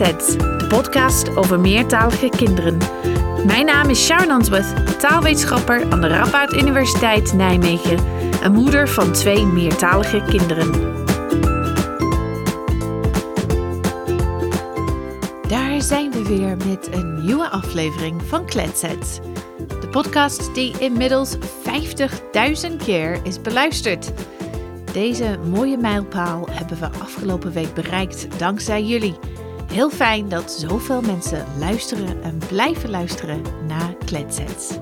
De podcast over meertalige kinderen. Mijn naam is Sharon Answorth, taalwetenschapper aan de Radboud Universiteit Nijmegen en moeder van twee meertalige kinderen. Daar zijn we weer met een nieuwe aflevering van Kletsets. De podcast die inmiddels 50.000 keer is beluisterd. Deze mooie mijlpaal hebben we afgelopen week bereikt dankzij jullie. Heel fijn dat zoveel mensen luisteren en blijven luisteren naar Kletsets.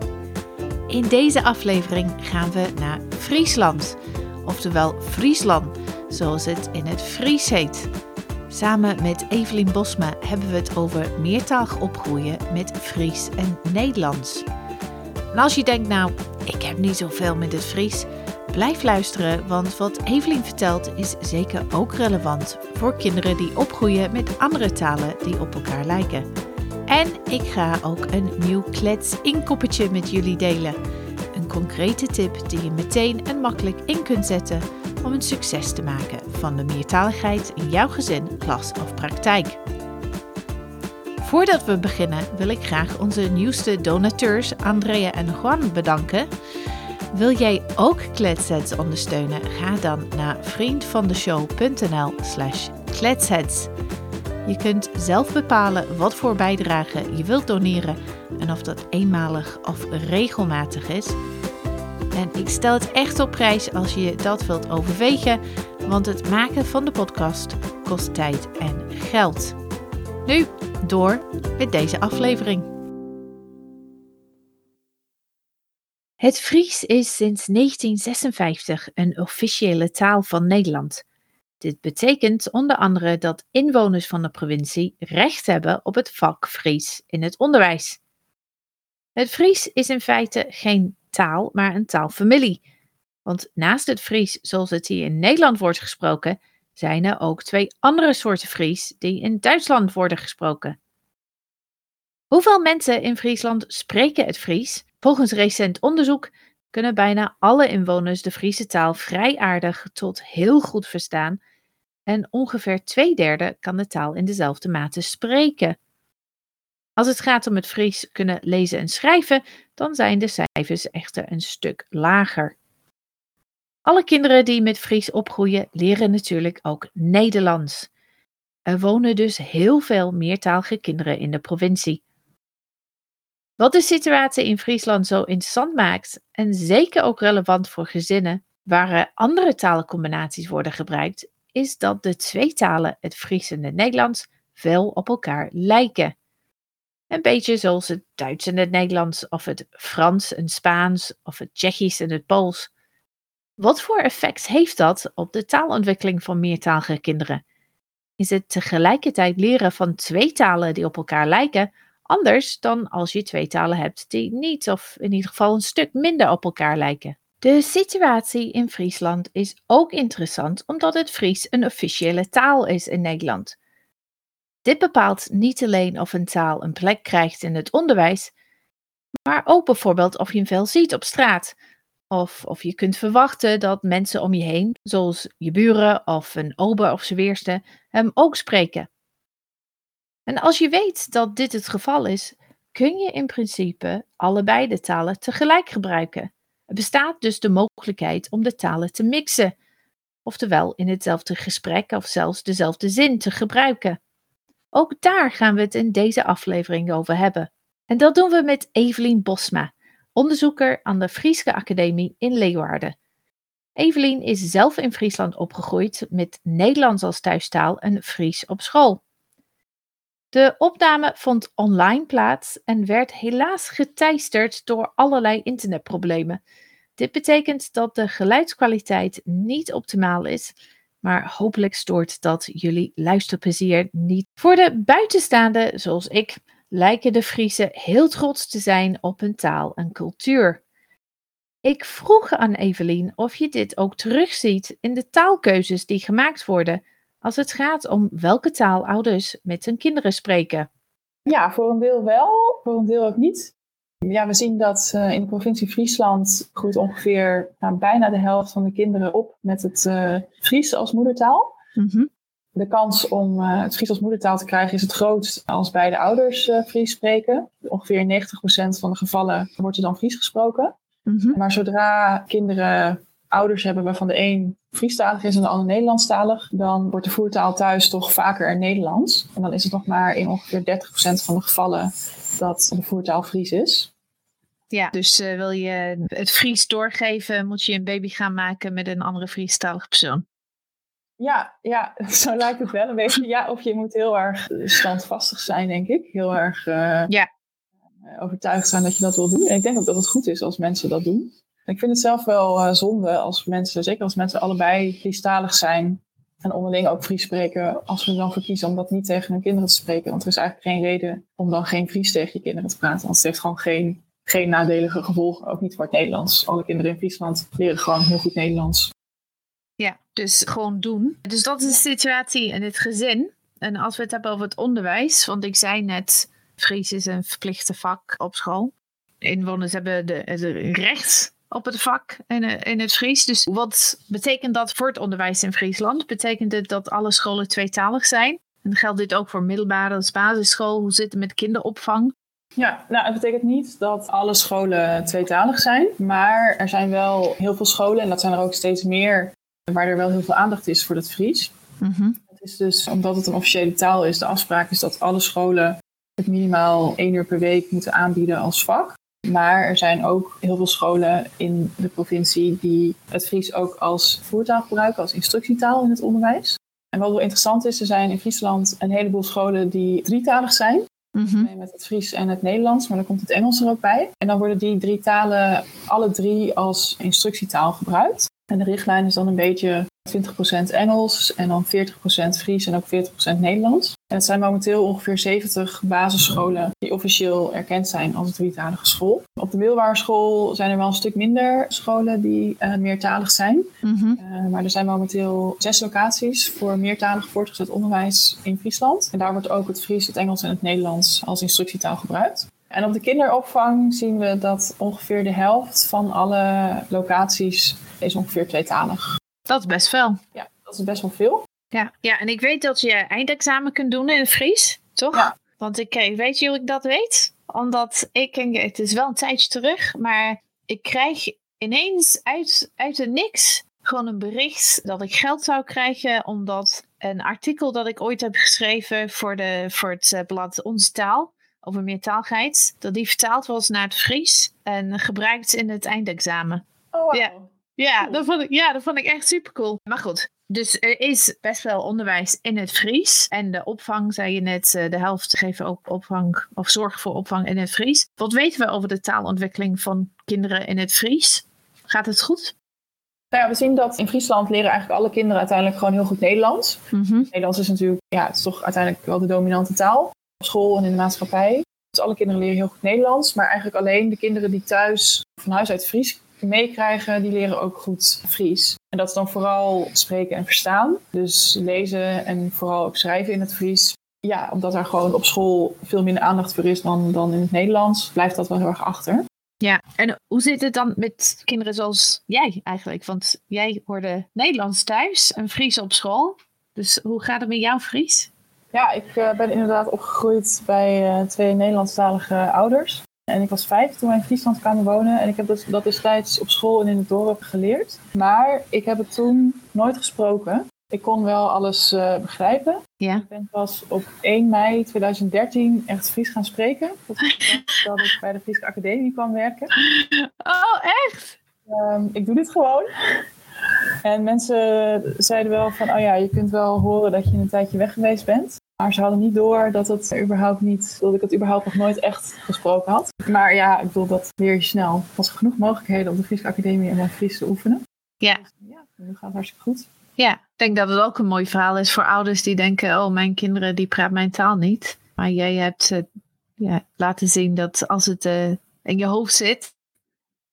In deze aflevering gaan we naar Friesland, oftewel Friesland, zoals het in het Fries heet. Samen met Evelien Bosma hebben we het over meertalig opgroeien met Fries en Nederlands. En als je denkt, nou, ik heb niet zoveel met het Fries, Blijf luisteren, want wat Evelien vertelt is zeker ook relevant voor kinderen die opgroeien met andere talen die op elkaar lijken. En ik ga ook een nieuw klets-inkoppertje met jullie delen. Een concrete tip die je meteen en makkelijk in kunt zetten om een succes te maken van de meertaligheid in jouw gezin, klas of praktijk. Voordat we beginnen wil ik graag onze nieuwste donateurs Andrea en Juan bedanken. Wil jij ook Kletsheads ondersteunen? Ga dan naar vriendvandeshow.nl slash kletsheads. Je kunt zelf bepalen wat voor bijdrage je wilt doneren en of dat eenmalig of regelmatig is. En ik stel het echt op prijs als je dat wilt overwegen, want het maken van de podcast kost tijd en geld. Nu door met deze aflevering. Het Fries is sinds 1956 een officiële taal van Nederland. Dit betekent onder andere dat inwoners van de provincie recht hebben op het vak Fries in het onderwijs. Het Fries is in feite geen taal, maar een taalfamilie. Want naast het Fries zoals het hier in Nederland wordt gesproken, zijn er ook twee andere soorten Fries die in Duitsland worden gesproken. Hoeveel mensen in Friesland spreken het Fries? Volgens recent onderzoek kunnen bijna alle inwoners de Friese taal vrij aardig tot heel goed verstaan en ongeveer twee derde kan de taal in dezelfde mate spreken. Als het gaat om het Fries kunnen lezen en schrijven, dan zijn de cijfers echter een stuk lager. Alle kinderen die met Fries opgroeien leren natuurlijk ook Nederlands. Er wonen dus heel veel meertalige kinderen in de provincie. Wat de situatie in Friesland zo interessant maakt en zeker ook relevant voor gezinnen waar andere talencombinaties worden gebruikt, is dat de twee talen, het Fries en het Nederlands, veel op elkaar lijken. Een beetje zoals het Duits en het Nederlands, of het Frans en Spaans, of het Tsjechisch en het Pools. Wat voor effect heeft dat op de taalontwikkeling van meertalige kinderen? Is het tegelijkertijd leren van twee talen die op elkaar lijken, Anders dan als je twee talen hebt die niet of in ieder geval een stuk minder op elkaar lijken. De situatie in Friesland is ook interessant omdat het Fries een officiële taal is in Nederland. Dit bepaalt niet alleen of een taal een plek krijgt in het onderwijs, maar ook bijvoorbeeld of je hem veel ziet op straat. Of of je kunt verwachten dat mensen om je heen, zoals je buren of een ober of weerste, hem ook spreken. En als je weet dat dit het geval is, kun je in principe allebei de talen tegelijk gebruiken. Er bestaat dus de mogelijkheid om de talen te mixen, oftewel in hetzelfde gesprek of zelfs dezelfde zin te gebruiken. Ook daar gaan we het in deze aflevering over hebben. En dat doen we met Evelien Bosma, onderzoeker aan de Frieske Academie in Leeuwarden. Evelien is zelf in Friesland opgegroeid met Nederlands als thuistaal en Fries op school. De opname vond online plaats en werd helaas geteisterd door allerlei internetproblemen. Dit betekent dat de geluidskwaliteit niet optimaal is, maar hopelijk stoort dat jullie luisterplezier niet. Voor de buitenstaanden, zoals ik, lijken de Friese heel trots te zijn op hun taal en cultuur. Ik vroeg aan Evelien of je dit ook terugziet in de taalkeuzes die gemaakt worden als het gaat om welke taal ouders met hun kinderen spreken? Ja, voor een deel wel, voor een deel ook niet. Ja, we zien dat uh, in de provincie Friesland groeit ongeveer nou, bijna de helft van de kinderen op met het uh, Fries als moedertaal. Mm de kans om uh, het Fries als moedertaal te krijgen is het grootst als beide ouders Fries spreken. Ongeveer 90% van de gevallen wordt er dan Fries gesproken. Mhm. Maar zodra kinderen ouders hebben waarvan de een Friestalig is en de ander Nederlandstalig, dan wordt de voertaal thuis toch vaker Nederlands. En dan is het nog maar in ongeveer 30% van de gevallen dat de voertaal Fries is. Ja, dus uh, wil je het Fries doorgeven, moet je een baby gaan maken met een andere Friestalige persoon. Ja, ja, zo lijkt het wel een beetje. Ja, of je moet heel erg standvastig zijn, denk ik. Heel erg uh, ja. overtuigd zijn dat je dat wil doen. En ik denk ook dat het goed is als mensen dat doen. Ik vind het zelf wel uh, zonde als mensen, zeker als mensen allebei Friestalig zijn en onderling ook Fries spreken, als we dan verkiezen om dat niet tegen hun kinderen te spreken. Want er is eigenlijk geen reden om dan geen Fries tegen je kinderen te praten. Want het heeft gewoon geen, geen nadelige gevolgen, ook niet voor het Nederlands. Alle kinderen in Friesland leren gewoon heel goed Nederlands. Ja, dus gewoon doen. Dus dat is de situatie in het gezin. En als we het hebben over het onderwijs, want ik zei net, Fries is een verplichte vak op school. Inwoners hebben de, de recht op het vak in, in het Fries. Dus wat betekent dat voor het onderwijs in Friesland? Betekent het dat alle scholen tweetalig zijn? En geldt dit ook voor middelbare als basisschool? Hoe zit het met kinderopvang? Ja, nou, het betekent niet dat alle scholen tweetalig zijn. Maar er zijn wel heel veel scholen, en dat zijn er ook steeds meer, waar er wel heel veel aandacht is voor het Fries. Mm -hmm. Het is dus, omdat het een officiële taal is, de afspraak is dat alle scholen het minimaal één uur per week moeten aanbieden als vak. Maar er zijn ook heel veel scholen in de provincie die het Fries ook als voertaal gebruiken, als instructietaal in het onderwijs. En wat wel interessant is, er zijn in Friesland een heleboel scholen die drietalig zijn. Mm -hmm. Met het Fries en het Nederlands, maar dan komt het Engels er ook bij. En dan worden die drie talen alle drie als instructietaal gebruikt. En de richtlijn is dan een beetje 20% Engels en dan 40% Fries en ook 40% Nederlands. En het zijn momenteel ongeveer 70 basisscholen die officieel erkend zijn als een drietalige school. Op de middelbare school zijn er wel een stuk minder scholen die uh, meertalig zijn. Mm -hmm. uh, maar er zijn momenteel zes locaties voor meertalig voortgezet onderwijs in Friesland. En daar wordt ook het Fries, het Engels en het Nederlands als instructietaal gebruikt. En op de kinderopvang zien we dat ongeveer de helft van alle locaties is ongeveer tweetalig. Dat is best veel. Ja, dat is best wel veel. Ja, ja en ik weet dat je eindexamen kunt doen in het Fries, toch? Ja. Want ik weet je hoe ik dat weet? Omdat ik, het is wel een tijdje terug, maar ik krijg ineens uit, uit de niks gewoon een bericht dat ik geld zou krijgen omdat een artikel dat ik ooit heb geschreven voor, de, voor het blad Onze Taal over meertaligheid, dat die vertaald was naar het Fries en gebruikt in het eindexamen. Oh, wow. Ja. Ja, dat vond ik, ja, dat vond ik echt super cool. Maar goed, dus er is best wel onderwijs in het Fries. En de opvang, zei je net, de helft geven ook opvang of zorg voor opvang in het Fries. Wat weten we over de taalontwikkeling van kinderen in het Fries? Gaat het goed? Nou ja, we zien dat in Friesland leren eigenlijk alle kinderen uiteindelijk gewoon heel goed Nederlands. Mm -hmm. Nederlands is natuurlijk, ja, het is toch uiteindelijk wel de dominante taal. Op school en in de maatschappij. Dus alle kinderen leren heel goed Nederlands. Maar eigenlijk alleen de kinderen die thuis van huis uit Fries meekrijgen, die leren ook goed Fries. En dat is dan vooral spreken en verstaan. Dus lezen en vooral ook schrijven in het Fries. Ja, omdat er gewoon op school veel minder aandacht voor is dan, dan in het Nederlands, blijft dat wel heel erg achter. Ja, en hoe zit het dan met kinderen zoals jij eigenlijk? Want jij hoorde Nederlands thuis en Fries op school. Dus hoe gaat het met jouw Fries? Ja, ik uh, ben inderdaad opgegroeid bij uh, twee Nederlandstalige ouders. En ik was vijf toen wij in Friesland kwamen wonen. En ik heb dat, dat destijds op school en in het dorp geleerd. Maar ik heb het toen nooit gesproken. Ik kon wel alles uh, begrijpen. Ja. Ik ben pas op 1 mei 2013 echt Fries gaan spreken. Dat, ik bij de Friese Academie kwam werken. Oh, echt? Um, ik doe dit gewoon. En mensen zeiden wel van, oh ja, je kunt wel horen dat je een tijdje weg geweest bent. Maar ze hadden niet door dat het überhaupt niet, dat ik het überhaupt nog nooit echt gesproken had. Maar ja, ik bedoel, dat leer je snel. Er was genoeg mogelijkheden om de Friese Academie en mijn Fries te oefenen. Ja. Dus, ja, nu gaat het hartstikke goed. Ja, ik denk dat het ook een mooi verhaal is voor ouders die denken, oh, mijn kinderen die praten mijn taal niet. Maar jij hebt uh, ja, laten zien dat als het uh, in je hoofd zit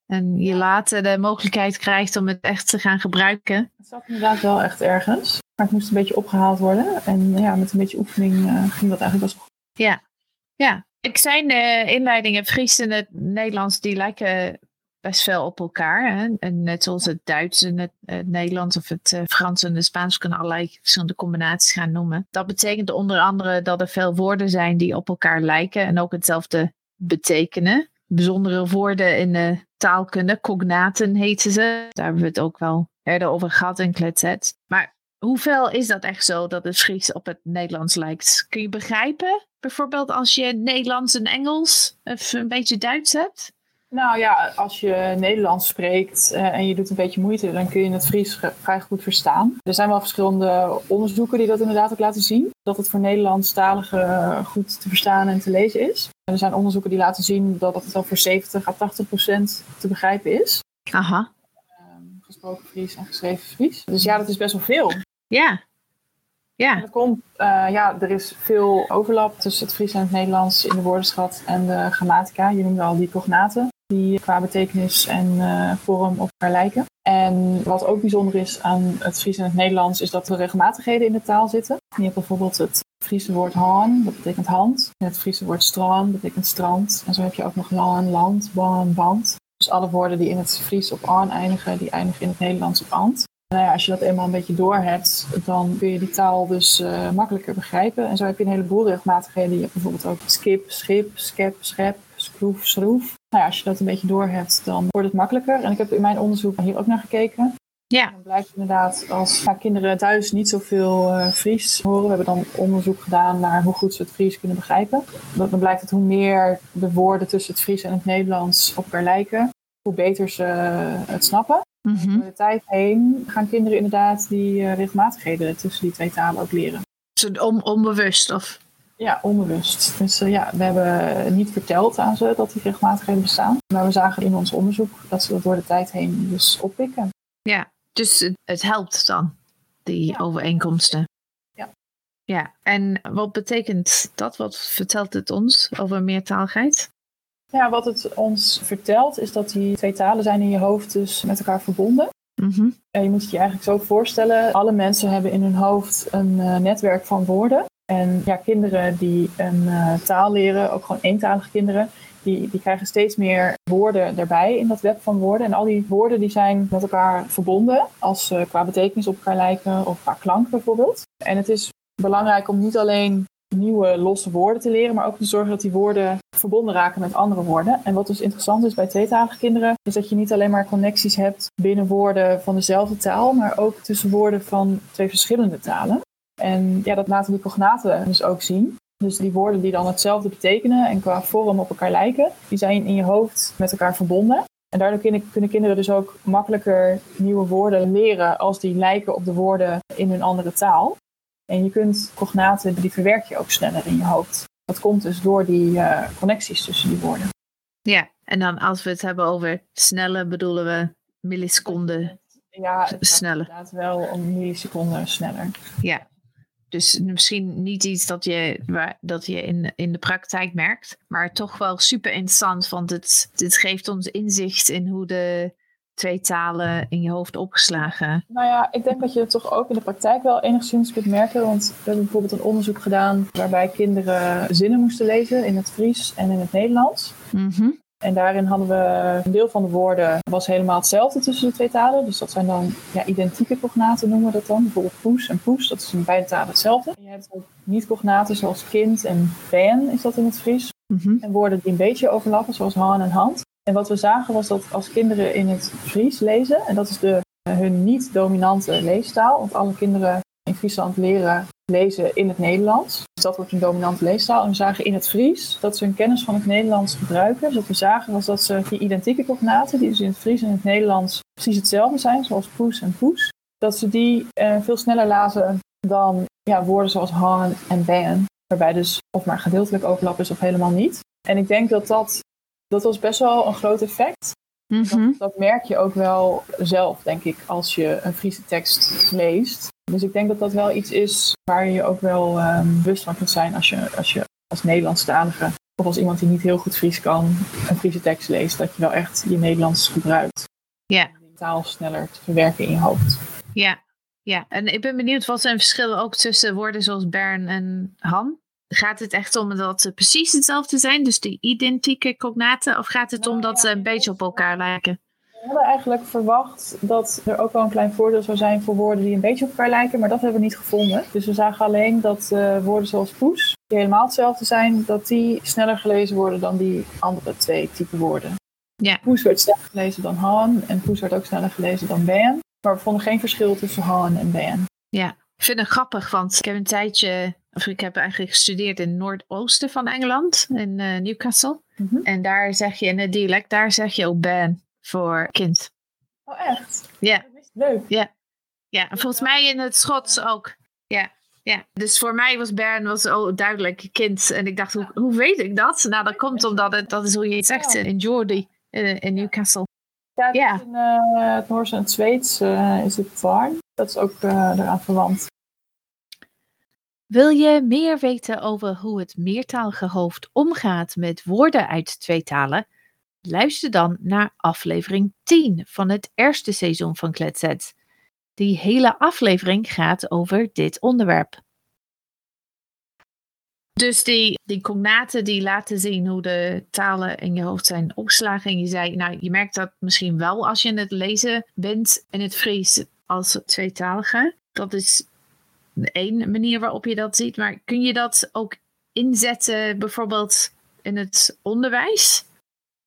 en je later de mogelijkheid krijgt om het echt te gaan gebruiken. Het zat inderdaad wel echt ergens. Maar het moest een beetje opgehaald worden. En ja, met een beetje oefening uh, ging dat eigenlijk best wel goed. Ja, ja. Ik zei in de inleiding, het Fries en het Nederlands, die lijken best veel op elkaar. Hè? En net zoals het Duits en het, het Nederlands of het uh, Frans en het Spaans kunnen allerlei verschillende combinaties gaan noemen. Dat betekent onder andere dat er veel woorden zijn die op elkaar lijken en ook hetzelfde betekenen. Bijzondere woorden in de taalkunde, cognaten heten ze. Daar hebben we het ook wel eerder over gehad in Kletset. Maar hoeveel is dat echt zo dat het Fries op het Nederlands lijkt? Kun je begrijpen? Bijvoorbeeld als je Nederlands en Engels of een beetje Duits hebt? Nou ja, als je Nederlands spreekt uh, en je doet een beetje moeite, dan kun je het Fries vrij goed verstaan. Er zijn wel verschillende onderzoeken die dat inderdaad ook laten zien. Dat het voor Nederlandstaligen goed te verstaan en te lezen is. Er zijn onderzoeken die laten zien dat het wel voor 70 à 80 procent te begrijpen is. Aha. Um, gesproken Fries en geschreven Fries. Dus ja, dat is best wel veel. Ja. Ja. Dat komt, uh, ja, er is veel overlap tussen het Fries en het Nederlands in de woordenschat en de grammatica. Je noemde al die cognaten die qua betekenis en uh, vorm op elkaar lijken. En wat ook bijzonder is aan het Fries en het Nederlands, is dat er regelmatigheden in de taal zitten. Je hebt bijvoorbeeld het Friese woord haan, dat betekent hand. En het Friese woord strand betekent strand. En zo heb je ook nog laan, land, baan, band. Dus alle woorden die in het Fries op aan eindigen, die eindigen in het Nederlands op ant. Nou ja, als je dat eenmaal een beetje door hebt, dan kun je die taal dus uh, makkelijker begrijpen. En zo heb je een heleboel regelmatigheden. Je hebt bijvoorbeeld ook skip, schip, skep, schep, schroef, schroef. Nou ja, als je dat een beetje door hebt, dan wordt het makkelijker. En ik heb in mijn onderzoek hier ook naar gekeken. Ja. Dan blijkt inderdaad als ja, kinderen thuis niet zoveel uh, Fries horen. We hebben dan onderzoek gedaan naar hoe goed ze het Fries kunnen begrijpen. Dan blijkt dat hoe meer de woorden tussen het Fries en het Nederlands op elkaar lijken, hoe beter ze het snappen. Mm -hmm. Door de tijd heen gaan kinderen inderdaad die uh, regelmatigheden tussen die twee talen ook leren. Dus on onbewust of? Ja, onbewust. Dus uh, ja, we hebben niet verteld aan ze dat die regelmatigheden bestaan. Maar we zagen in ons onderzoek dat ze dat door de tijd heen dus oppikken. Ja, dus het, het helpt dan, die Ja. overeenkomsten. Ja. Ja, en wat betekent dat? Wat vertelt het ons over meertaligheid? Ja, wat het ons vertelt is dat die twee talen zijn in je hoofd dus met elkaar verbonden. En je moet je eigenlijk zo voorstellen. Alle mensen hebben in hun hoofd een eh, netwerk van woorden. En ja, kinderen die een eh, taal leren, ook gewoon eentalige kinderen, die, die krijgen steeds meer woorden erbij in dat web van woorden. En al die woorden die zijn met elkaar verbonden, als ze qua betekenis op elkaar lijken of qua klank bijvoorbeeld. En het is belangrijk om niet alleen nieuwe losse woorden te leren, maar ook te zorgen dat die woorden verbonden raken met andere woorden. En wat dus interessant is bij tweetalige kinderen, is dat je niet alleen maar connecties hebt binnen woorden van dezelfde taal, maar ook tussen woorden van twee verschillende talen. En ja, dat laten die cognaten dus ook zien. Dus die woorden die dan hetzelfde betekenen en qua vorm op elkaar lijken, die zijn in je hoofd met elkaar verbonden. En daardoor kunnen, kunnen kinderen dus ook makkelijker nieuwe woorden leren als die lijken op de woorden in hun andere taal. En je kunt cognaten, die verwerk je ook sneller in je hoofd. Dat komt dus door die uh, connecties tussen die woorden. Ja, en dan als we het hebben over snelle, bedoelen we milliseconden Ja, het gaat sneller. inderdaad wel om milliseconden sneller. Ja. Dus misschien niet iets dat je, waar, dat je in, in de praktijk merkt, maar toch wel super interessant, want het, dit geeft ons inzicht in hoe de twee talen in je hoofd opgeslagen. Nou ja, ik denk dat je het toch ook in de praktijk wel enigszins kunt merken. Want we hebben bijvoorbeeld een onderzoek gedaan waarbij kinderen zinnen moesten lezen in het Fries en in het Nederlands. Mhm. En daarin hadden we een deel van de woorden was helemaal hetzelfde tussen de twee talen. Dus dat zijn dan ja, identieke cognaten noemen we dat dan. Bijvoorbeeld poes en poes, dat is in beide talen hetzelfde. En je hebt ook niet-cognaten zoals kind en fan is dat in het Fries. Mhm. En woorden die een beetje overlappen zoals haan en hand. En wat we zagen was dat als kinderen in het Fries lezen, en dat is de, hun niet-dominante leestaal, want alle kinderen in Friesland leren lezen in het Nederlands. Dus dat wordt een dominante leestaal. En we zagen in het Fries dat ze hun kennis van het Nederlands gebruiken. Dus wat we zagen was dat ze die identieke cognaten, die dus in het Fries en het Nederlands precies hetzelfde zijn, zoals poes en poes, dat ze die eh, veel sneller lazen dan ja, woorden zoals han en ben, waarbij dus of maar gedeeltelijk overlap is of helemaal niet. En ik denk dat dat, dat was best wel een groot effect. Mhm. Dat, dat merk je ook wel zelf, denk ik, als je een Friese tekst leest. Dus ik denk dat dat wel iets is waar je je ook wel ehm, bewust van kunt zijn als je als, je als Nederlandstalige of als iemand die niet heel goed Fries kan een Friese tekst leest, dat je wel echt je Nederlands gebruikt. Ja. Om die taal sneller te verwerken in je hoofd. Ja, ja. En ik ben benieuwd, wat zijn verschillen ook tussen woorden zoals Bern en Han? Gaat het echt om dat ze precies hetzelfde zijn, dus die identieke cognaten, of gaat het om dat ze een beetje op elkaar lijken? We hadden eigenlijk verwacht dat er ook wel een klein voordeel zou zijn voor woorden die een beetje op elkaar lijken, maar dat hebben we niet gevonden. Dus we zagen alleen dat uh, woorden zoals poes, die helemaal hetzelfde zijn, dat die sneller gelezen worden dan die andere twee type woorden. Ja. Poes werd sneller gelezen dan Han en poes werd ook sneller gelezen dan Ben. Maar we vonden geen verschil tussen Han en Ben. Ja, ik vind het grappig, want ik heb een tijdje, of ik heb eigenlijk gestudeerd in het noordoosten van Engeland, in uh, Newcastle. Mm -hmm. En daar zeg je in het dialect, daar zeg je ook Ben voor kind. Oh, echt? Ja. Leuk. Ja. Ja, en volgens mij in het Schots ook. Ja. Ja, dus voor mij was Bern was oh, duidelijk kind. En ik dacht, hoe, hoe weet ik dat? Nou, dat komt omdat het, dat is hoe je het zegt in Geordie, in, in Newcastle. Ja, in uh, het Noors en het Zweeds uh, is het Varn. Dat is ook uh, eraan verwant. Wil je meer weten over hoe het meertalige hoofd omgaat met woorden uit twee talen? Luister dan naar aflevering 10 van het eerste seizoen van Kletset. Die hele aflevering gaat over dit onderwerp. Dus die, die cognaten die laten zien hoe de talen in je hoofd zijn opgeslagen. En je zei, nou, je merkt dat misschien wel als je in het lezen bent in het Fries als tweetalige. Dat is één manier waarop je dat ziet. Maar kun je dat ook inzetten bijvoorbeeld in het onderwijs?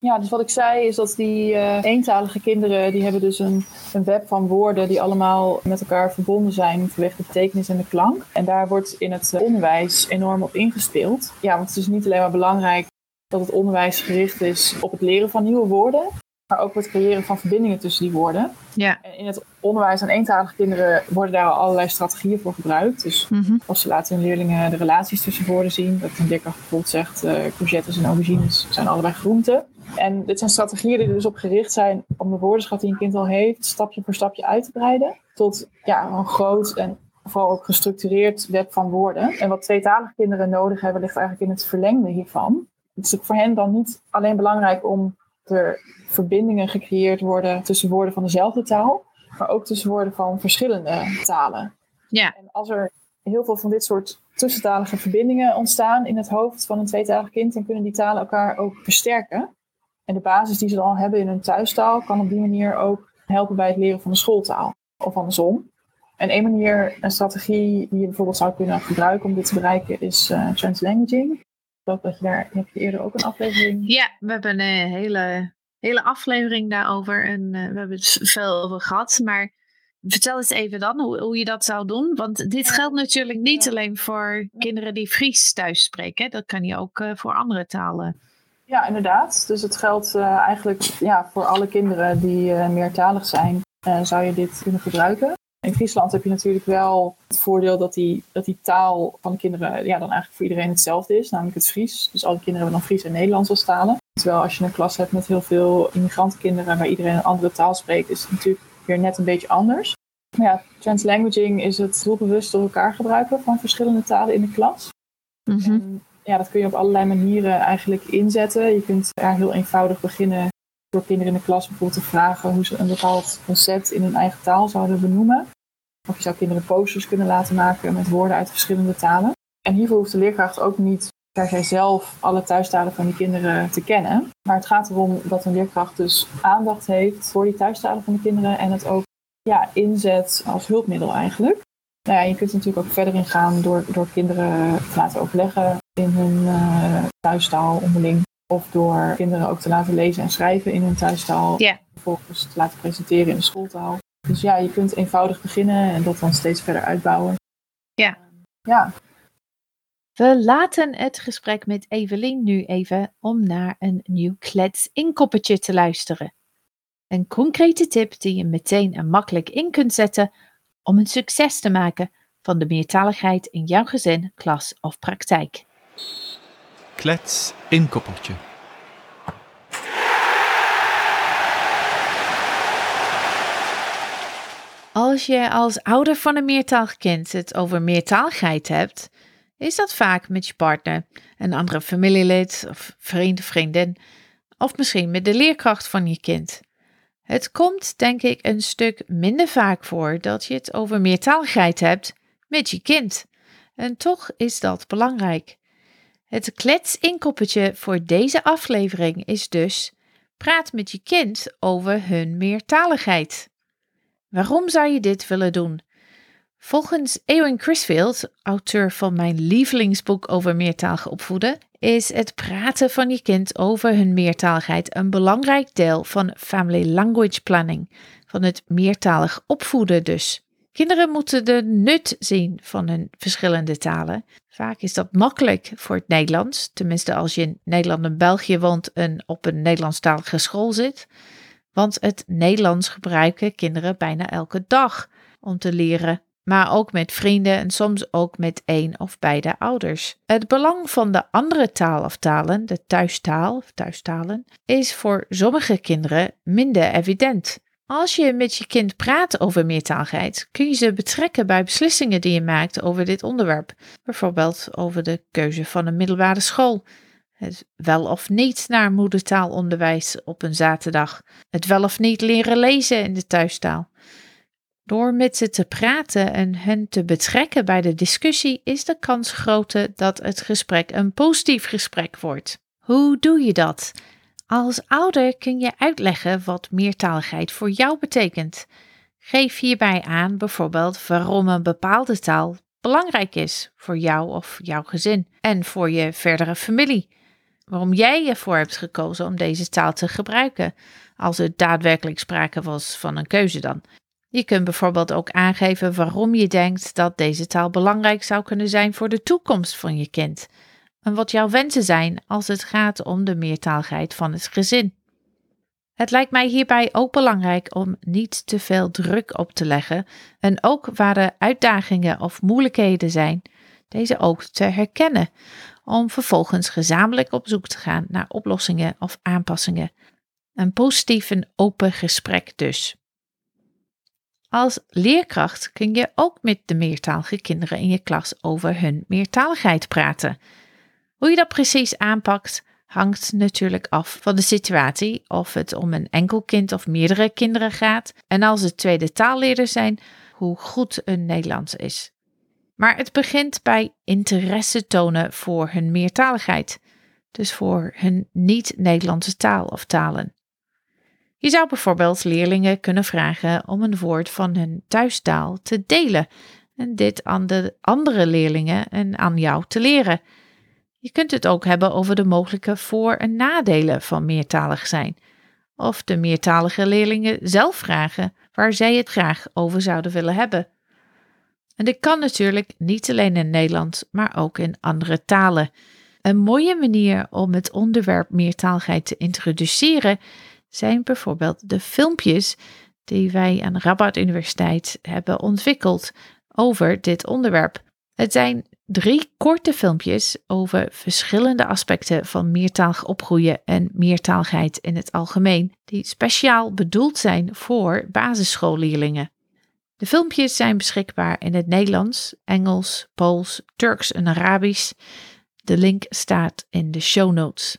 Ja, dus wat ik zei is dat die uh, eentalige kinderen, die hebben dus een, een web van woorden die allemaal met elkaar verbonden zijn vanwege de betekenis en de klank. En daar wordt in het onderwijs enorm op ingespeeld. Ja, want het is niet alleen maar belangrijk dat het onderwijs gericht is op het leren van nieuwe woorden, maar ook het creëren van verbindingen tussen die woorden. Ja. En in het onderwijs aan eentalige kinderen worden daar al allerlei strategieën voor gebruikt. Dus Mhm. als ze laten hun leerlingen de relaties tussen woorden zien, dat een leerkracht bijvoorbeeld zegt, uh, courgettes en aubergines zijn allebei groenten. En dit zijn strategieën die er dus op gericht zijn om de woordenschat die een kind al heeft, stapje voor stapje uit te breiden. Tot ja, een groot en vooral ook gestructureerd web van woorden. En wat tweetalige kinderen nodig hebben, ligt eigenlijk in het verlengde hiervan. Het is voor hen dan niet alleen belangrijk om er verbindingen gecreëerd worden tussen woorden van dezelfde taal, maar ook tussen woorden van verschillende talen. Ja. En als er heel veel van dit soort tussentalige verbindingen ontstaan in het hoofd van een tweetalig kind, dan kunnen die talen elkaar ook versterken. En de basis die ze dan al hebben in hun thuistaal kan op die manier ook helpen bij het leren van de schooltaal. Of andersom. En een manier, een strategie die je bijvoorbeeld zou kunnen gebruiken om dit te bereiken, is uh, translanguaging. Ik geloof dat je daar, heb je eerder ook een aflevering. Ja, we hebben een hele, hele aflevering daarover en uh, we hebben het veel over gehad. Maar vertel eens even dan hoe, hoe je dat zou doen. Want dit geldt natuurlijk niet ja. alleen voor kinderen die Fries thuis spreken. Dat kan je ook uh, voor andere talen. Ja, inderdaad. Dus het geldt uh, eigenlijk ja, voor alle kinderen die meertalig zijn, zou je dit kunnen gebruiken. In Friesland heb je natuurlijk wel het voordeel dat die, dat die taal van de kinderen ja, dan eigenlijk voor iedereen hetzelfde is, namelijk het Fries. Dus alle kinderen hebben dan Fries en Nederlands als talen. Terwijl als je een klas hebt met heel veel immigrantenkinderen waar iedereen een andere taal spreekt, is het natuurlijk weer net een beetje anders. Maar ja, translanguaging is het doelbewust door elkaar gebruiken van verschillende talen in de klas. Mm -hmm. en, ja, dat kun je op allerlei manieren eigenlijk inzetten. Je kunt daar heel eenvoudig beginnen door kinderen in de klas bijvoorbeeld te vragen hoe ze een bepaald concept in hun eigen taal zouden benoemen. Of je zou kinderen posters kunnen laten maken met woorden uit verschillende talen. En hiervoor hoeft de leerkracht ook niet per se zelf alle thuistalen van die kinderen te kennen. Maar het gaat erom dat een leerkracht dus aandacht heeft voor die thuistalen van de kinderen en het ook ja, inzet als hulpmiddel eigenlijk. Nou ja, je kunt er natuurlijk ook verder in gaan door, door kinderen te laten overleggen in hun uh, thuistaal onderling. Of door kinderen ook te laten lezen en schrijven in hun thuistaal. Yeah. Vervolgens te laten presenteren in de schooltaal. Dus ja, je kunt eenvoudig beginnen en dat dan steeds verder uitbouwen. Ja. Ja. We laten het gesprek met Evelien nu even om naar een nieuw klets-inkoppertje te luisteren. Een concrete tip die je meteen en makkelijk in kunt zetten om een succes te maken van de meertaligheid in jouw gezin, klas of praktijk. Klets inkoppertje. Als je als ouder van een meertalig kind het over meertaligheid hebt, is dat vaak met je partner, een andere familielid of vriend of vriendin, of misschien met de leerkracht van je kind. Het komt, denk ik, een stuk minder vaak voor dat je het over meertaligheid hebt met je kind. En toch is dat belangrijk. Het kletsinkoppetje voor deze aflevering is dus: praat met je kind over hun meertaligheid. Waarom zou je dit willen doen? Volgens Eowyn Crisfield, auteur van mijn lievelingsboek over meertalig opvoeden, is het praten van je kind over hun meertaligheid een belangrijk deel van family language planning, van het meertalig opvoeden dus. Kinderen moeten de nut zien van hun verschillende talen. Vaak is dat makkelijk voor het Nederlands, tenminste als je in Nederland en België woont en op een Nederlandstalige school zit. Want het Nederlands gebruiken kinderen bijna elke dag om te leren, maar ook met vrienden en soms ook met één of beide ouders. Het belang van de andere taal of talen, de thuistaal of thuistalen, is voor sommige kinderen minder evident. Als je met je kind praat over meertaligheid, kun je ze betrekken bij beslissingen die je maakt over dit onderwerp. Bijvoorbeeld over de keuze van een middelbare school, het wel of niet naar moedertaalonderwijs op een zaterdag, het wel of niet leren lezen in de thuistaal. Door met ze te praten en hen te betrekken bij de discussie is de kans groter dat het gesprek een positief gesprek wordt. Hoe doe je dat? Als ouder kun je uitleggen wat meertaligheid voor jou betekent. Geef hierbij aan bijvoorbeeld waarom een bepaalde taal belangrijk is voor jou of jouw gezin en voor je verdere familie. Waarom jij ervoor hebt gekozen om deze taal te gebruiken, als er daadwerkelijk sprake was van een keuze dan. Je kunt bijvoorbeeld ook aangeven waarom je denkt dat deze taal belangrijk zou kunnen zijn voor de toekomst van je kind en wat jouw wensen zijn als het gaat om de meertaligheid van het gezin. Het lijkt mij hierbij ook belangrijk om niet te veel druk op te leggen en ook waar er uitdagingen of moeilijkheden zijn, deze ook te herkennen, om vervolgens gezamenlijk op zoek te gaan naar oplossingen of aanpassingen. Een positief en open gesprek dus. Als leerkracht kun je ook met de meertalige kinderen in je klas over hun meertaligheid praten. Hoe je dat precies aanpakt, hangt natuurlijk af van de situatie, of het om een enkel kind of meerdere kinderen gaat, en als het tweede taalleerders zijn, hoe goed een Nederlands is. Maar het begint bij interesse tonen voor hun meertaligheid, dus voor hun niet-Nederlandse taal of talen. Je zou bijvoorbeeld leerlingen kunnen vragen om een woord van hun thuistaal te delen en dit aan de andere leerlingen en aan jou te leren. Je kunt het ook hebben over de mogelijke voor- en nadelen van meertalig zijn. Of de meertalige leerlingen zelf vragen waar zij het graag over zouden willen hebben. En dit kan natuurlijk niet alleen in Nederland, maar ook in andere talen. Een mooie manier om het onderwerp meertaligheid te introduceren zijn bijvoorbeeld de filmpjes die wij aan Rabat Universiteit hebben ontwikkeld over dit onderwerp. Het zijn drie korte filmpjes over verschillende aspecten van meertalig opgroeien en meertaligheid in het algemeen, die speciaal bedoeld zijn voor basisschoolleerlingen. De filmpjes zijn beschikbaar in het Nederlands, Engels, Pools, Turks en Arabisch. De link staat in de show notes.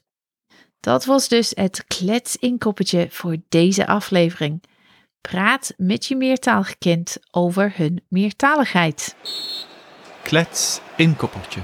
Dat was dus het kletsinkoppetje voor deze aflevering. Praat met je meertalig kind over hun meertaligheid. Klets inkoppertje.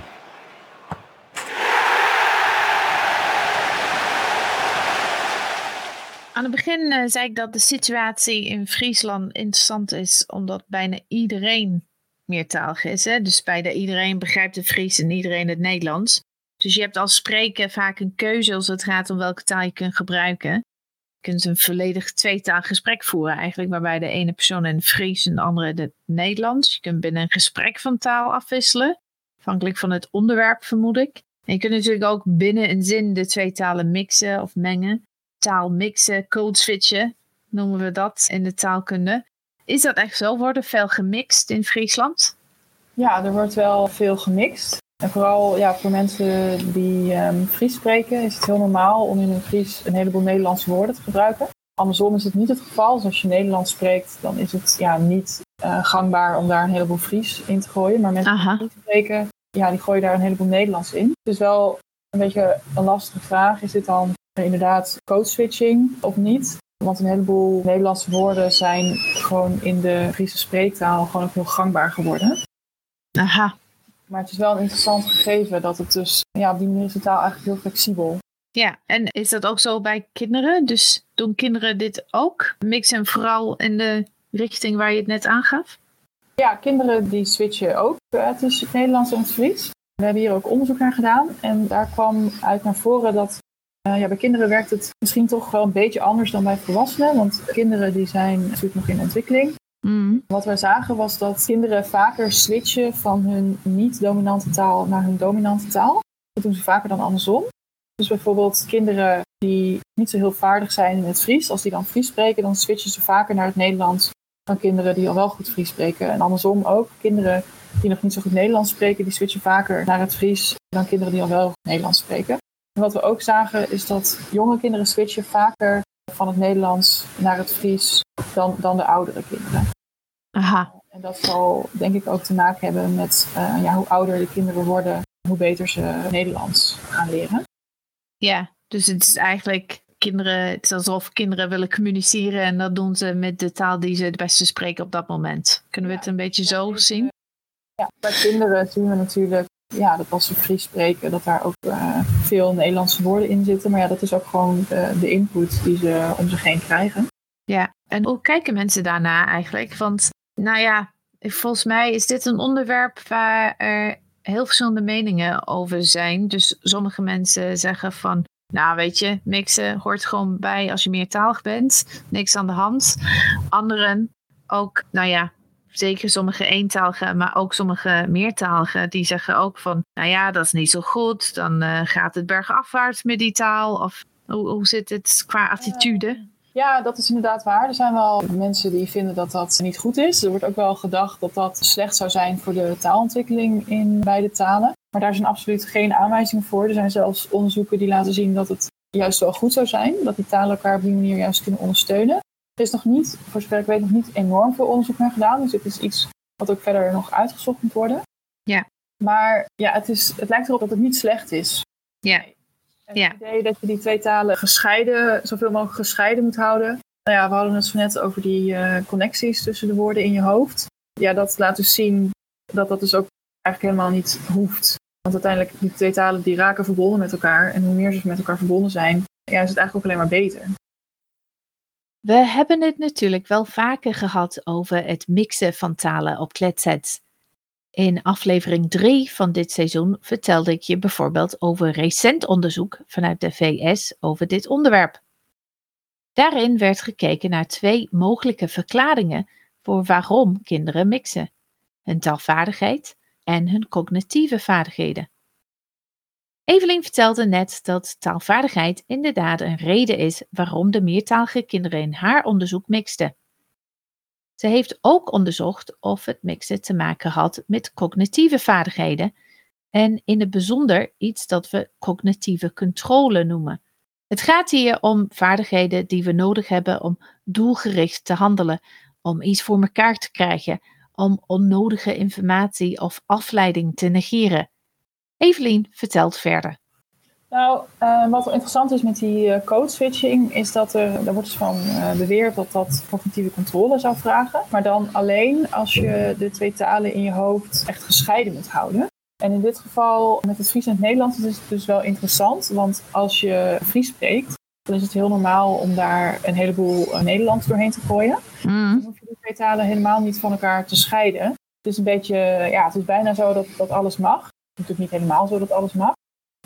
Aan het begin uh, zei ik dat de situatie in Friesland interessant is, omdat bijna iedereen meertalig is. Hè? Dus bijna iedereen begrijpt het Fries en iedereen het Nederlands. Dus je hebt als spreken vaak een keuze als het gaat om welke taal je kunt gebruiken. Je kunt een volledig tweetaal gesprek voeren eigenlijk, waarbij de ene persoon in Fries en de andere in het Nederlands. Je kunt binnen een gesprek van taal afwisselen, afhankelijk van het onderwerp vermoed ik. En je kunt natuurlijk ook binnen een zin de twee talen mixen of mengen. Taal mixen, code switchen noemen we dat in de taalkunde. Is dat echt zo? Wordt er veel gemixt in Friesland? Ja, er wordt wel veel gemixt. En vooral ja, voor mensen die um, Fries spreken is het heel normaal om in een Fries een heleboel Nederlandse woorden te gebruiken. Andersom is het niet het geval. Dus als je Nederlands spreekt, dan is het ja, niet uh, gangbaar om daar een heleboel Fries in te gooien. Maar mensen die Fries spreken, ja, die gooien daar een heleboel Nederlands in. Het is wel een beetje een lastige vraag. Is dit dan inderdaad code switching of niet? Want een heleboel Nederlandse woorden zijn gewoon in de Friese spreektaal gewoon ook heel gangbaar geworden. Aha. Maar het is wel een interessant gegeven dat het dus, ja, op die manier is de taal eigenlijk heel flexibel. Ja, en is dat ook zo bij kinderen? Dus doen kinderen dit ook? Mixen vooral in de richting waar je het net aangaf? Ja, kinderen die switchen ook uh, tussen het Nederlands en het Fries. We hebben hier ook onderzoek naar gedaan en daar kwam uit naar voren dat uh, ja, bij kinderen werkt het misschien toch wel een beetje anders dan bij volwassenen. Want kinderen die zijn natuurlijk nog in ontwikkeling. Mm. Wat wij zagen was dat kinderen vaker switchen van hun niet-dominante taal naar hun dominante taal. Dat doen ze vaker dan andersom. Dus bijvoorbeeld kinderen die niet zo heel vaardig zijn in het Fries, als die dan Fries spreken, dan switchen ze vaker naar het Nederlands dan kinderen die al wel goed Fries spreken. En andersom ook, kinderen die nog niet zo goed Nederlands spreken, die switchen vaker naar het Fries dan kinderen die al wel Nederlands spreken. En wat we ook zagen is dat jonge kinderen switchen vaker van het Nederlands naar het Fries dan, dan de oudere kinderen. Aha. En dat zal denk ik ook te maken hebben met uh, ja, hoe ouder de kinderen worden, hoe beter ze Nederlands gaan leren. Ja, dus het is eigenlijk kinderen, het is alsof kinderen willen communiceren en dat doen ze met de taal die ze het beste spreken op dat moment. Kunnen we het een beetje zo zien? Ja, bij kinderen zien we natuurlijk ja, dat als ze Fries spreken, dat daar ook uh, veel Nederlandse woorden in zitten. Maar ja, dat is ook gewoon de, de input die ze om zich heen krijgen. Ja, en hoe kijken mensen daarna eigenlijk? Want, nou ja, volgens mij is dit een onderwerp waar er heel verschillende meningen over zijn. Dus sommige mensen zeggen van, nou weet je, mixen hoort gewoon bij als je meertalig bent. Niks aan de hand. Anderen ook, nou ja, zeker sommige eentaligen, maar ook sommige meertaligen, die zeggen ook van, nou ja, dat is niet zo goed. Dan uh, gaat het bergafwaarts met die taal. Of hoe, hoe zit het qua attitude? Ja, dat is inderdaad waar. Er zijn wel mensen die vinden dat dat niet goed is. Er wordt ook wel gedacht dat dat slecht zou zijn voor de taalontwikkeling in beide talen. Maar daar zijn absoluut geen aanwijzingen voor. Er zijn zelfs onderzoeken die laten zien dat het juist wel goed zou zijn. Dat die talen elkaar op die manier juist kunnen ondersteunen. Er is nog niet, voor zover ik weet, nog niet enorm veel onderzoek naar gedaan. Dus het is iets wat ook verder nog uitgezocht moet worden. Ja. Maar ja, het, is, het lijkt erop dat het niet slecht is. Ja. En het idee dat je die twee talen gescheiden, zoveel mogelijk gescheiden moet houden. Nou ja, we hadden het zo net over die uh, connecties tussen de woorden in je hoofd. Ja, dat laat dus zien dat dat dus ook eigenlijk helemaal niet hoeft. Want uiteindelijk, die twee talen die raken verbonden met elkaar. En hoe meer ze met elkaar verbonden zijn, ja, is het eigenlijk ook alleen maar beter. We hebben het natuurlijk wel vaker gehad over het mixen van talen op kletsets. In aflevering 3 van dit seizoen vertelde ik je bijvoorbeeld over recent onderzoek vanuit de VS over dit onderwerp. Daarin werd gekeken naar twee mogelijke verklaringen voor waarom kinderen mixen: hun taalvaardigheid en hun cognitieve vaardigheden. Evelien vertelde net dat taalvaardigheid inderdaad een reden is waarom de meertalige kinderen in haar onderzoek mixten. Ze heeft ook onderzocht of het mixen te maken had met cognitieve vaardigheden en in het bijzonder iets dat we cognitieve controle noemen. Het gaat hier om vaardigheden die we nodig hebben om doelgericht te handelen, om iets voor elkaar te krijgen, om onnodige informatie of afleiding te negeren. Evelien vertelt verder. Nou, uh, wat interessant is met die uh, code switching, is dat er, daar wordt dus van uh, beweerd dat dat cognitieve controle zou vragen. Maar dan alleen als je de twee talen in je hoofd echt gescheiden moet houden. En in dit geval, met het Fries en het Nederlands, is het dus wel interessant. Want als je Fries spreekt, dan is het heel normaal om daar een heleboel Nederlands doorheen te gooien. Mm. Dan hoef je die twee talen helemaal niet van elkaar te scheiden. Het is een beetje, ja, het is bijna zo dat, dat alles mag. Het is natuurlijk niet helemaal zo dat alles mag.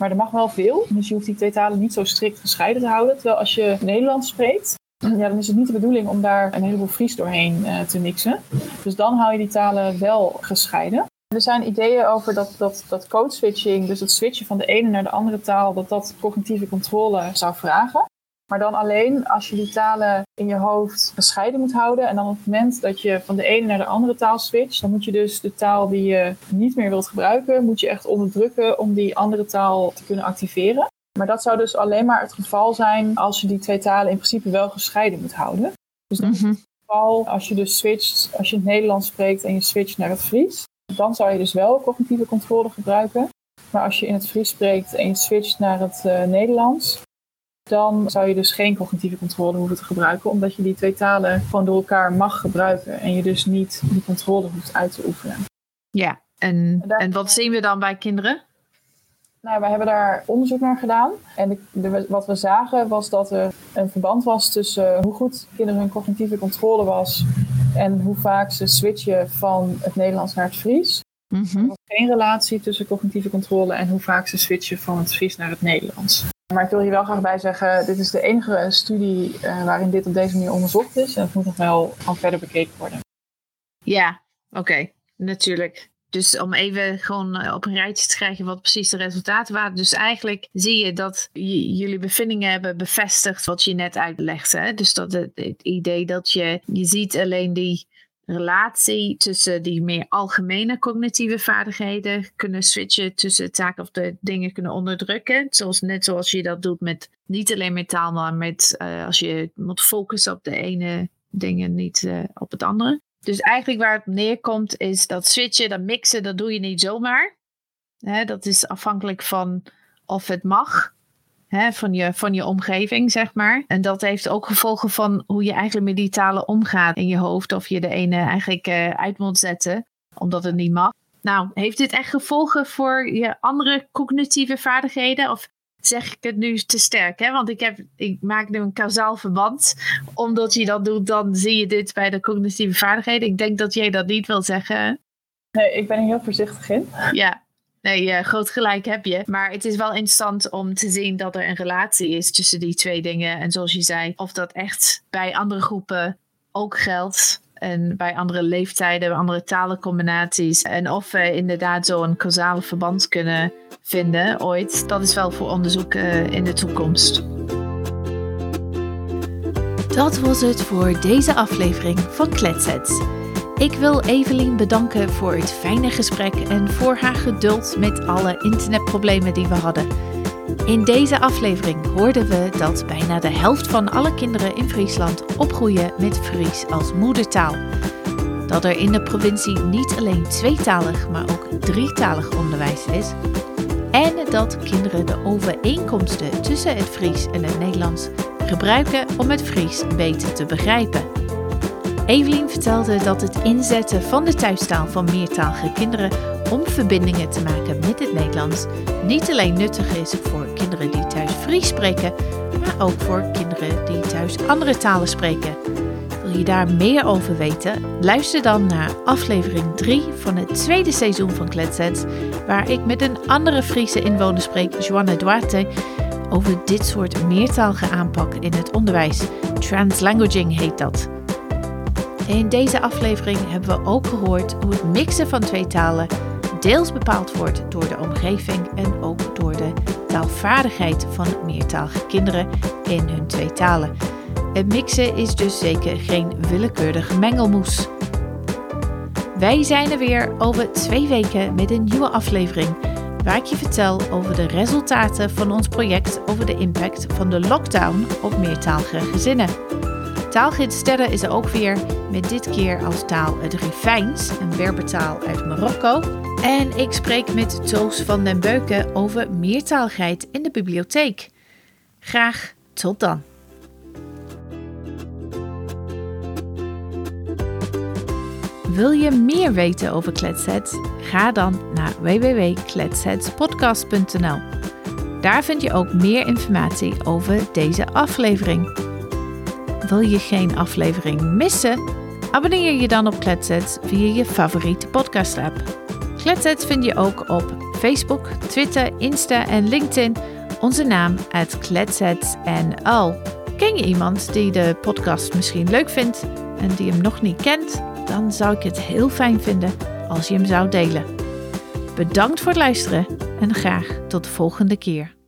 Maar er mag wel veel, dus je hoeft die twee talen niet zo strikt gescheiden te houden. Terwijl als je Nederlands spreekt, ja, dan is het niet de bedoeling om daar een heleboel Fries doorheen uh, te mixen. Dus dan hou je die talen wel gescheiden. Er zijn ideeën over dat, dat, dat code switching, dus het switchen van de ene naar de andere taal, dat dat cognitieve controle zou vragen. Maar dan alleen als je die talen in je hoofd gescheiden moet houden. En dan op het moment dat je van de ene naar de andere taal switcht, dan moet je dus de taal die je niet meer wilt gebruiken, moet je echt onderdrukken om die andere taal te kunnen activeren. Maar dat zou dus alleen maar het geval zijn als je die twee talen in principe wel gescheiden moet houden. Dus dat is het geval als je dus switcht, als je het Nederlands spreekt en je switcht naar het Fries. Dan zou je dus wel cognitieve controle gebruiken. Maar als je in het Fries spreekt en je switcht naar het uh, Nederlands, dan zou je dus geen cognitieve controle hoeven te gebruiken, omdat je die twee talen gewoon door elkaar mag gebruiken en je dus niet die controle hoeft uit te oefenen. Ja, En, en wat zien we dan bij kinderen? Nou, wij hebben daar onderzoek naar gedaan. En de, wat we zagen was dat er een verband was tussen hoe goed kinderen hun cognitieve controle was en hoe vaak ze switchen van het Nederlands naar het Fries. Mhm. Er was geen relatie tussen cognitieve controle en hoe vaak ze switchen van het Fries naar het Nederlands. Maar ik wil hier wel graag bij zeggen, dit is de enige studie uh, waarin dit op deze manier onderzocht is. En het moet nog wel al verder bekeken worden. Ja, oké, natuurlijk. Dus om even gewoon eh, op een rijtje te krijgen wat precies de resultaten waren. Dus eigenlijk zie je dat jullie bevindingen hebben bevestigd wat je net uitlegde. Dus dat het, het, idee dat je, je ziet alleen die relatie tussen die meer algemene cognitieve vaardigheden kunnen switchen tussen taken of de dingen kunnen onderdrukken. Zoals, net zoals je dat doet met niet alleen met taal, maar met uh, als je moet focussen op de ene dingen, niet uh, op het andere. Dus eigenlijk waar het neerkomt is dat switchen, dat mixen, dat doe je niet zomaar. Dat is afhankelijk van of het mag. Hè, van, je, van je omgeving, zeg maar. En dat heeft ook gevolgen van hoe je eigenlijk met die talen omgaat in je hoofd. Of je de ene eigenlijk uh, uit moet zetten, omdat het niet mag. Nou, heeft dit echt gevolgen voor je andere cognitieve vaardigheden? Of zeg ik het nu te sterk, hè? Want ik, heb, ik maak nu een kausaal verband. Omdat je dat doet, dan zie je dit bij de cognitieve vaardigheden. Ik denk dat jij dat niet wil zeggen. Nee, ik ben er heel voorzichtig in. Ja, nee, uh, groot gelijk heb je. Maar het is wel interessant om te zien dat er een relatie is tussen die twee dingen. En zoals je zei, of dat echt bij andere groepen ook geldt. En bij andere leeftijden, andere talencombinaties. En of we inderdaad zo'n causale verband kunnen vinden ooit. Dat is wel voor onderzoek uh, in de toekomst. Dat was het voor deze aflevering van Kletsets. Ik wil Evelien bedanken voor het fijne gesprek en voor haar geduld met alle internetproblemen die we hadden. In deze aflevering hoorden we dat bijna de helft van alle kinderen in Friesland opgroeien met Fries als moedertaal. Dat er in de provincie niet alleen tweetalig, maar ook drietalig onderwijs is. En dat kinderen de overeenkomsten tussen het Fries en het Nederlands gebruiken om het Fries beter te begrijpen. Evelien vertelde dat het inzetten van de thuistaal van meertalige kinderen om verbindingen te maken met het Nederlands niet alleen nuttig is voor kinderen die thuis Fries spreken, maar ook voor kinderen die thuis andere talen spreken. Wil je daar meer over weten? Luister dan naar aflevering 3 van het tweede seizoen van Kletsets, waar ik met een andere Friese inwoner spreek, Joanne Duarte, over dit soort meertalige aanpak in het onderwijs. Translanguaging heet dat. In deze aflevering hebben we ook gehoord hoe het mixen van twee talen deels bepaald wordt door de omgeving en ook door de taalvaardigheid van meertalige kinderen in hun twee talen. Het mixen is dus zeker geen willekeurige mengelmoes. Wij zijn er weer over twee weken met een nieuwe aflevering waar ik je vertel over de resultaten van ons project over de impact van de lockdown op meertalige gezinnen. Taalgids Sterre is er ook weer, met dit keer als taal het Rifijns, een Berbertaal uit Marokko. En ik spreek met Toos van den Beuken over meertaligheid in de bibliotheek. Graag tot dan. Wil je meer weten over Kletsets? Ga dan naar www.kletsetspodcast.nl. Daar vind je ook meer informatie over deze aflevering. Wil je geen aflevering missen? Abonneer je dan op Kletsets via je favoriete podcast-app. Kletsets vind je ook op Facebook, Twitter, Insta en LinkedIn. Onze naam uit KletsetsNL. Ken je iemand die de podcast misschien leuk vindt en die hem nog niet kent? Dan zou ik het heel fijn vinden als je hem zou delen. Bedankt voor het luisteren en graag tot de volgende keer.